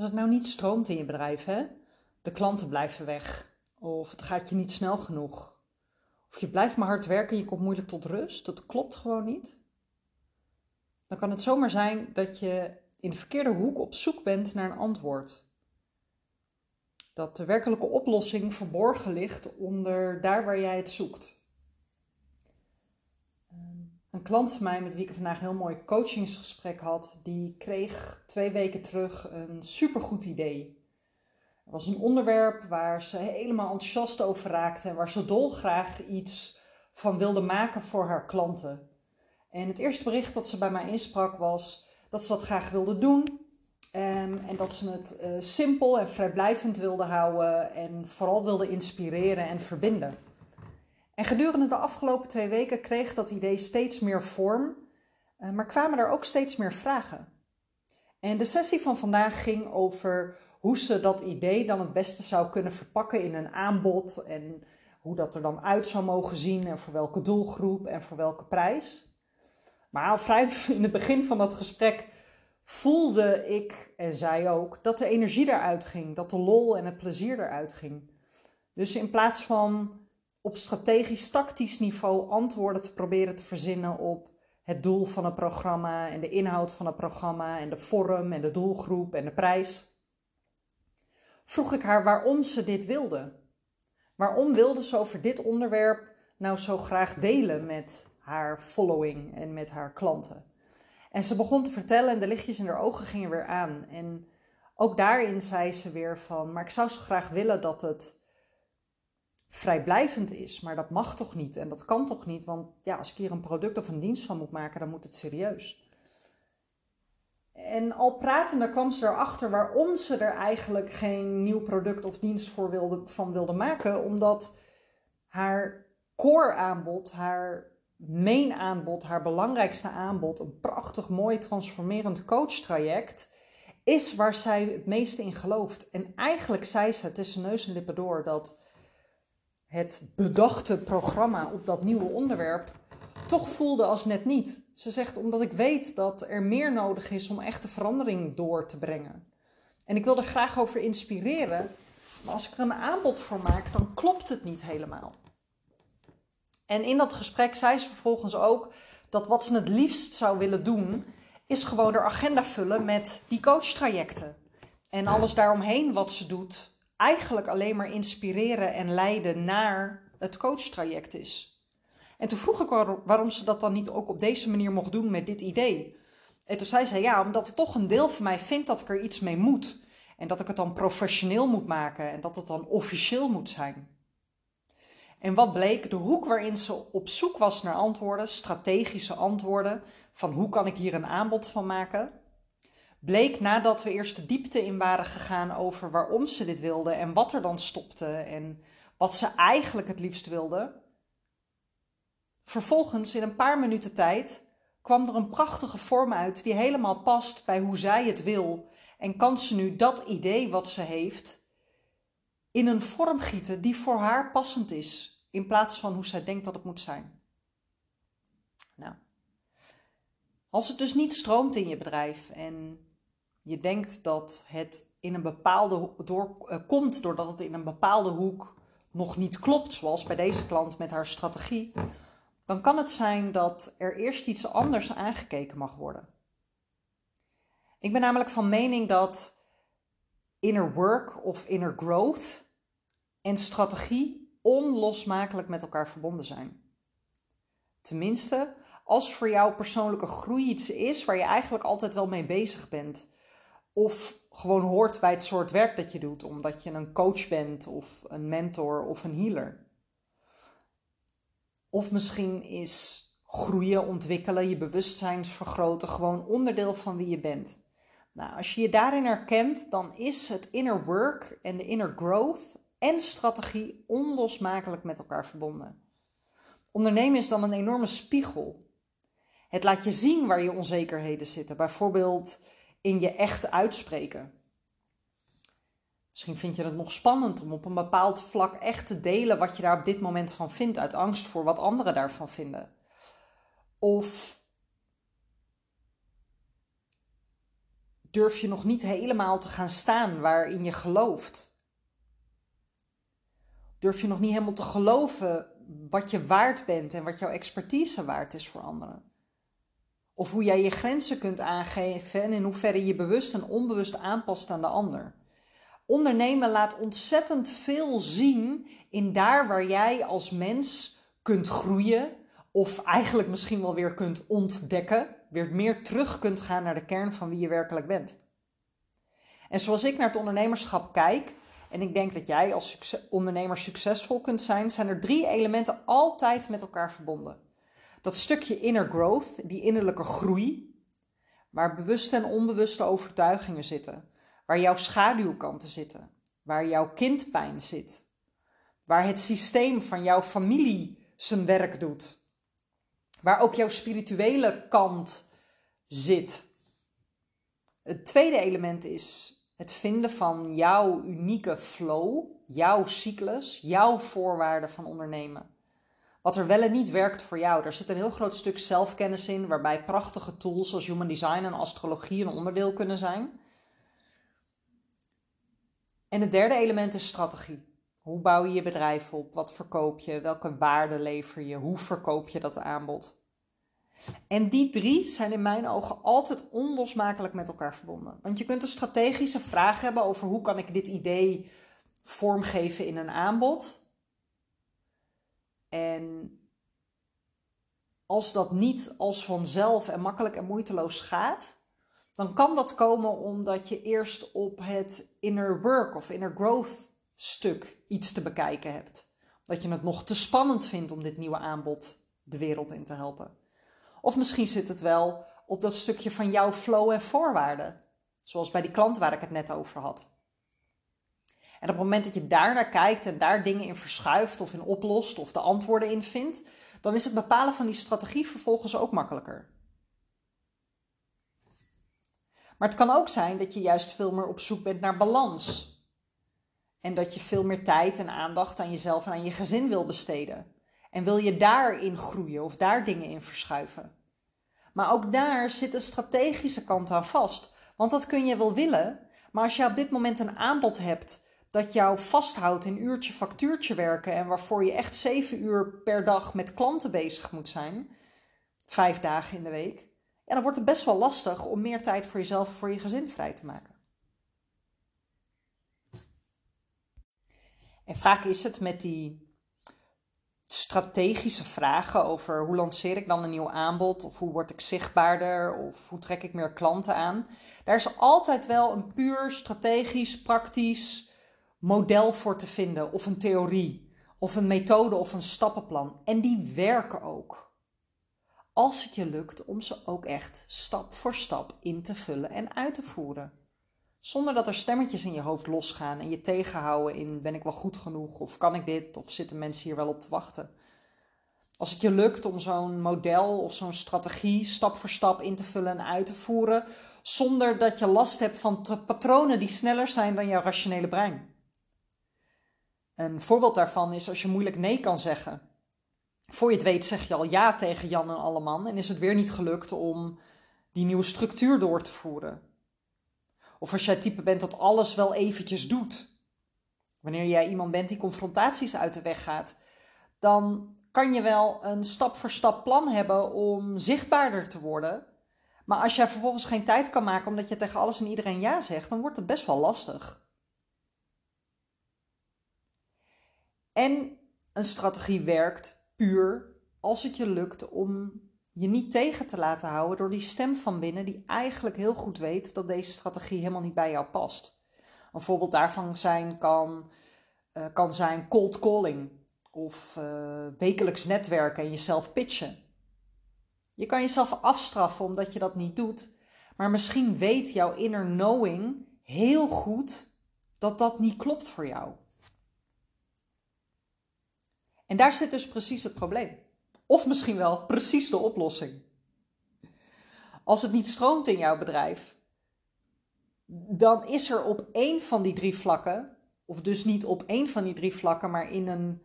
Als het nou niet stroomt in je bedrijf, hè? de klanten blijven weg, of het gaat je niet snel genoeg, of je blijft maar hard werken en je komt moeilijk tot rust, dat klopt gewoon niet. Dan kan het zomaar zijn dat je in de verkeerde hoek op zoek bent naar een antwoord. Dat de werkelijke oplossing verborgen ligt onder daar waar jij het zoekt. Een klant van mij met wie ik vandaag een heel mooi coachingsgesprek had, die kreeg twee weken terug een supergoed idee. Er was een onderwerp waar ze helemaal enthousiast over raakte en waar ze dolgraag iets van wilde maken voor haar klanten. En het eerste bericht dat ze bij mij insprak was dat ze dat graag wilde doen. Um, en dat ze het uh, simpel en vrijblijvend wilde houden en vooral wilde inspireren en verbinden. En gedurende de afgelopen twee weken kreeg dat idee steeds meer vorm, uh, maar kwamen er ook steeds meer vragen. En de sessie van vandaag ging over hoe ze dat idee dan het beste zou kunnen verpakken in een aanbod en hoe dat er dan uit zou mogen zien en voor welke doelgroep en voor welke prijs. Maar al vrij in het begin van dat gesprek voelde ik en zij ook dat de energie eruit ging, dat de lol en het plezier eruit ging. Dus in plaats van op strategisch-tactisch niveau antwoorden te proberen te verzinnen op het doel van het programma en de inhoud van het programma en de vorm en de doelgroep en de prijs, vroeg ik haar waarom ze dit wilde. Waarom wilde ze over dit onderwerp nou zo graag delen met haar following en met haar klanten? En ze begon te vertellen en de lichtjes in haar ogen gingen weer aan. En ook daarin zei ze weer van, maar ik zou zo graag willen dat het vrijblijvend is, maar dat mag toch niet en dat kan toch niet, want ja, als ik hier een product of een dienst van moet maken, dan moet het serieus. En al pratende kwam ze erachter waarom ze er eigenlijk geen nieuw product of dienst voor wilde, van wilde maken, omdat haar core aanbod, haar main aanbod, haar belangrijkste aanbod, een prachtig mooi transformerend coachtraject, is waar zij het meeste in gelooft. En eigenlijk zei ze tussen neus en lippen door dat het bedachte programma op dat nieuwe onderwerp toch voelde als net niet. Ze zegt omdat ik weet dat er meer nodig is om echte verandering door te brengen. En ik wil er graag over inspireren, maar als ik er een aanbod voor maak, dan klopt het niet helemaal. En in dat gesprek zei ze vervolgens ook dat wat ze het liefst zou willen doen, is gewoon haar agenda vullen met die coachtrajecten. En alles daaromheen wat ze doet, eigenlijk alleen maar inspireren en leiden naar het coachtraject is. En toen vroeg ik waarom ze dat dan niet ook op deze manier mocht doen met dit idee. En toen zei ze ja, omdat er toch een deel van mij vindt dat ik er iets mee moet. En dat ik het dan professioneel moet maken en dat het dan officieel moet zijn. En wat bleek? De hoek waarin ze op zoek was naar antwoorden, strategische antwoorden, van hoe kan ik hier een aanbod van maken, bleek nadat we eerst de diepte in waren gegaan over waarom ze dit wilde en wat er dan stopte en wat ze eigenlijk het liefst wilde. Vervolgens, in een paar minuten tijd, kwam er een prachtige vorm uit die helemaal past bij hoe zij het wil. En kan ze nu dat idee wat ze heeft in een vorm gieten die voor haar passend is, in plaats van hoe zij denkt dat het moet zijn. Nou, als het dus niet stroomt in je bedrijf en je denkt dat het in een bepaalde door, uh, komt doordat het in een bepaalde hoek nog niet klopt, zoals bij deze klant met haar strategie, dan kan het zijn dat er eerst iets anders aangekeken mag worden. Ik ben namelijk van mening dat inner work of inner growth en strategie onlosmakelijk met elkaar verbonden zijn. Tenminste, als voor jou persoonlijke groei iets is waar je eigenlijk altijd wel mee bezig bent of gewoon hoort bij het soort werk dat je doet, omdat je een coach bent of een mentor of een healer. Of misschien is groeien, ontwikkelen, je bewustzijn vergroten gewoon onderdeel van wie je bent. Nou, als je je daarin herkent, dan is het inner work en de inner growth en strategie onlosmakelijk met elkaar verbonden. Ondernemen is dan een enorme spiegel. Het laat je zien waar je onzekerheden zitten. Bijvoorbeeld in je echt uitspreken. Misschien vind je het nog spannend om op een bepaald vlak echt te delen wat je daar op dit moment van vindt, uit angst voor wat anderen daarvan vinden. Of durf je nog niet helemaal te gaan staan waarin je gelooft? Durf je nog niet helemaal te geloven wat je waard bent en wat jouw expertise waard is voor anderen? Of hoe jij je grenzen kunt aangeven en in hoeverre je bewust en onbewust aanpast aan de ander. Ondernemen laat ontzettend veel zien in daar waar jij als mens kunt groeien, of eigenlijk misschien wel weer kunt ontdekken, weer meer terug kunt gaan naar de kern van wie je werkelijk bent. En zoals ik naar het ondernemerschap kijk, en ik denk dat jij als ondernemer succesvol kunt zijn, zijn er drie elementen altijd met elkaar verbonden. Dat stukje inner growth, die innerlijke groei, waar bewuste en onbewuste overtuigingen zitten, waar jouw schaduwkanten zitten, waar jouw kindpijn zit, waar het systeem van jouw familie zijn werk doet, waar ook jouw spirituele kant zit. Het tweede element is het vinden van jouw unieke flow, jouw cyclus, jouw voorwaarden van ondernemen. Wat er wel en niet werkt voor jou. Er zit een heel groot stuk zelfkennis in, waarbij prachtige tools zoals human design en astrologie een onderdeel kunnen zijn. En het derde element is strategie. Hoe bouw je je bedrijf op? Wat verkoop je? Welke waarde lever je? Hoe verkoop je dat aanbod? En die drie zijn in mijn ogen altijd onlosmakelijk met elkaar verbonden. Want je kunt een strategische vraag hebben over hoe kan ik dit idee vormgeven in een aanbod. En als dat niet als vanzelf en makkelijk en moeiteloos gaat, dan kan dat komen omdat je eerst op het inner work of inner growth stuk iets te bekijken hebt. Dat je het nog te spannend vindt om dit nieuwe aanbod de wereld in te helpen. Of misschien zit het wel op dat stukje van jouw flow en voorwaarden. Zoals bij die klant waar ik het net over had. En op het moment dat je daar naar kijkt en daar dingen in verschuift of in oplost of de antwoorden in vindt, dan is het bepalen van die strategie vervolgens ook makkelijker. Maar het kan ook zijn dat je juist veel meer op zoek bent naar balans. En dat je veel meer tijd en aandacht aan jezelf en aan je gezin wil besteden. En wil je daarin groeien of daar dingen in verschuiven? Maar ook daar zit een strategische kant aan vast. Want dat kun je wel willen, maar als je op dit moment een aanbod hebt dat jou vasthoudt in uurtje factuurtje werken en waarvoor je echt zeven uur per dag met klanten bezig moet zijn, vijf dagen in de week, ja, dan wordt het best wel lastig om meer tijd voor jezelf en voor je gezin vrij te maken. En vaak is het met die strategische vragen over hoe lanceer ik dan een nieuw aanbod of hoe word ik zichtbaarder of hoe trek ik meer klanten aan. Daar is altijd wel een puur strategisch, praktisch model voor te vinden of een theorie of een methode of een stappenplan. En die werken ook. Als het je lukt om ze ook echt stap voor stap in te vullen en uit te voeren. Zonder dat er stemmetjes in je hoofd losgaan en je tegenhouden in ben ik wel goed genoeg of kan ik dit of zitten mensen hier wel op te wachten. Als het je lukt om zo'n model of zo'n strategie stap voor stap in te vullen en uit te voeren, zonder dat je last hebt van patronen die sneller zijn dan jouw rationele brein. Een voorbeeld daarvan is als je moeilijk nee kan zeggen. Voor je het weet zeg je al ja tegen Jan en Alleman en is het weer niet gelukt om die nieuwe structuur door te voeren. Of als jij het type bent dat alles wel eventjes doet. Wanneer jij iemand bent die confrontaties uit de weg gaat, dan kan je wel een stap voor stap plan hebben om zichtbaarder te worden. Maar als jij vervolgens geen tijd kan maken omdat je tegen alles en iedereen ja zegt, dan wordt het best wel lastig. En een strategie werkt puur als het je lukt om je niet tegen te laten houden door die stem van binnen die eigenlijk heel goed weet dat deze strategie helemaal niet bij jou past. Een voorbeeld daarvan zijn kan, uh, kan zijn cold calling of uh, wekelijks netwerken en jezelf pitchen. Je kan jezelf afstraffen omdat je dat niet doet, maar misschien weet jouw inner knowing heel goed dat dat niet klopt voor jou. En daar zit dus precies het probleem. Of misschien wel precies de oplossing. Als het niet stroomt in jouw bedrijf, dan is er op één van die drie vlakken, of dus niet op één van die drie vlakken, maar in een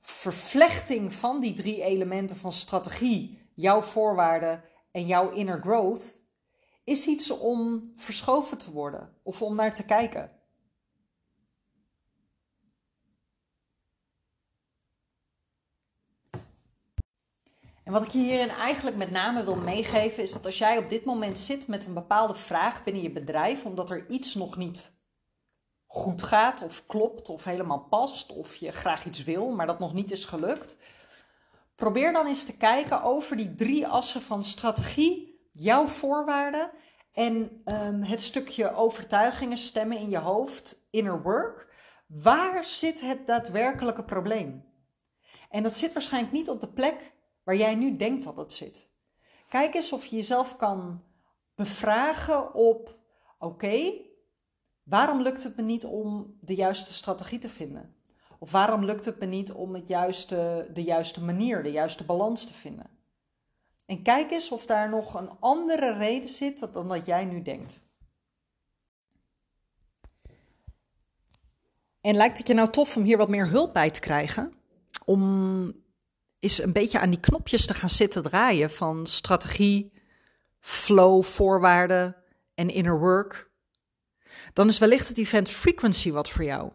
vervlechting van die drie elementen van strategie, jouw voorwaarden en jouw inner growth, is iets om verschoven te worden of om naar te kijken. En wat ik hierin eigenlijk met name wil meegeven, is dat als jij op dit moment zit met een bepaalde vraag binnen je bedrijf, omdat er iets nog niet goed gaat, of klopt, of helemaal past, of je graag iets wil, maar dat nog niet is gelukt, probeer dan eens te kijken over die drie assen van strategie, jouw voorwaarden en um, het stukje overtuigingen, stemmen in je hoofd, inner work. Waar zit het daadwerkelijke probleem? En dat zit waarschijnlijk niet op de plek waar jij nu denkt dat het zit. Kijk eens of je jezelf kan bevragen op: oké, waarom lukt het me niet om de juiste strategie te vinden? Of waarom lukt het me niet om het juiste, de juiste manier, de juiste balans te vinden? En kijk eens of daar nog een andere reden zit dan dat jij nu denkt. En lijkt het je nou tof om hier wat meer hulp bij te krijgen? Om is een beetje aan die knopjes te gaan zitten draaien van strategie, flow, voorwaarden en inner work. Dan is wellicht het event Frequency wat voor jou.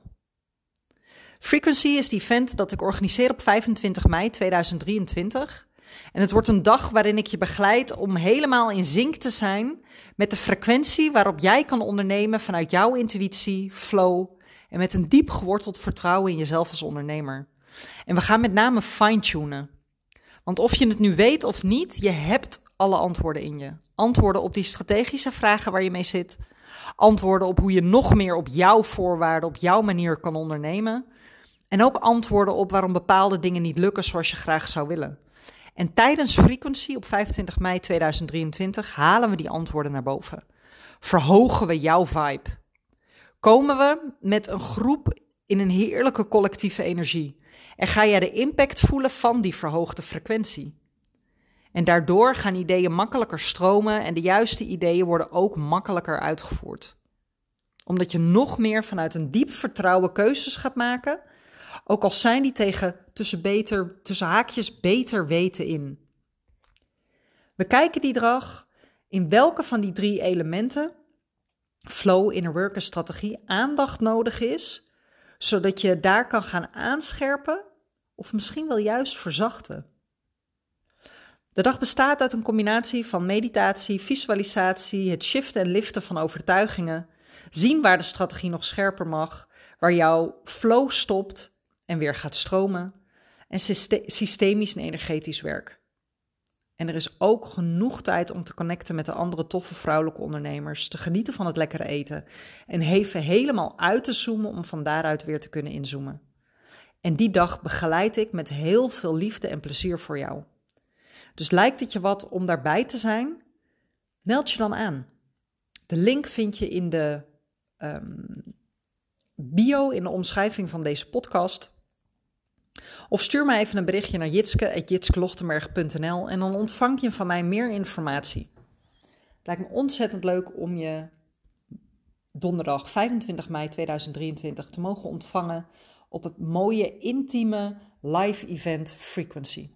Frequency is het event dat ik organiseer op 25 mei 2023. En het wordt een dag waarin ik je begeleid om helemaal in zink te zijn met de frequentie waarop jij kan ondernemen vanuit jouw intuïtie, flow en met een diep geworteld vertrouwen in jezelf als ondernemer. En we gaan met name fine-tunen. Want of je het nu weet of niet, je hebt alle antwoorden in je. Antwoorden op die strategische vragen waar je mee zit. Antwoorden op hoe je nog meer op jouw voorwaarden, op jouw manier kan ondernemen. En ook antwoorden op waarom bepaalde dingen niet lukken zoals je graag zou willen. En tijdens Frequency op 25 mei 2023 halen we die antwoorden naar boven. Verhogen we jouw vibe. Komen we met een groep in een heerlijke collectieve energie. En ga jij de impact voelen van die verhoogde frequentie. En daardoor gaan ideeën makkelijker stromen en de juiste ideeën worden ook makkelijker uitgevoerd. Omdat je nog meer vanuit een diep vertrouwen keuzes gaat maken, ook al zijn die tegen tussen, beter, tussen haakjes beter weten in. We kijken die dag in welke van die drie elementen, flow, inner work en strategie, aandacht nodig is, zodat je daar kan gaan aanscherpen of misschien wel juist verzachten. De dag bestaat uit een combinatie van meditatie, visualisatie, het shiften en liften van overtuigingen, zien waar de strategie nog scherper mag, waar jouw flow stopt en weer gaat stromen, en systemisch en energetisch werk. En er is ook genoeg tijd om te connecten met de andere toffe vrouwelijke ondernemers, te genieten van het lekkere eten en even helemaal uit te zoomen om van daaruit weer te kunnen inzoomen. En die dag begeleid ik met heel veel liefde en plezier voor jou. Dus lijkt het je wat om daarbij te zijn? Meld je dan aan. De link vind je in de um, bio, in de omschrijving van deze podcast. Of stuur me even een berichtje naar jitske.jitskelochtenberg.nl en dan ontvang je van mij meer informatie. Het lijkt me ontzettend leuk om je donderdag 25 mei 2023 te mogen ontvangen op het mooie, intieme live event Frequency.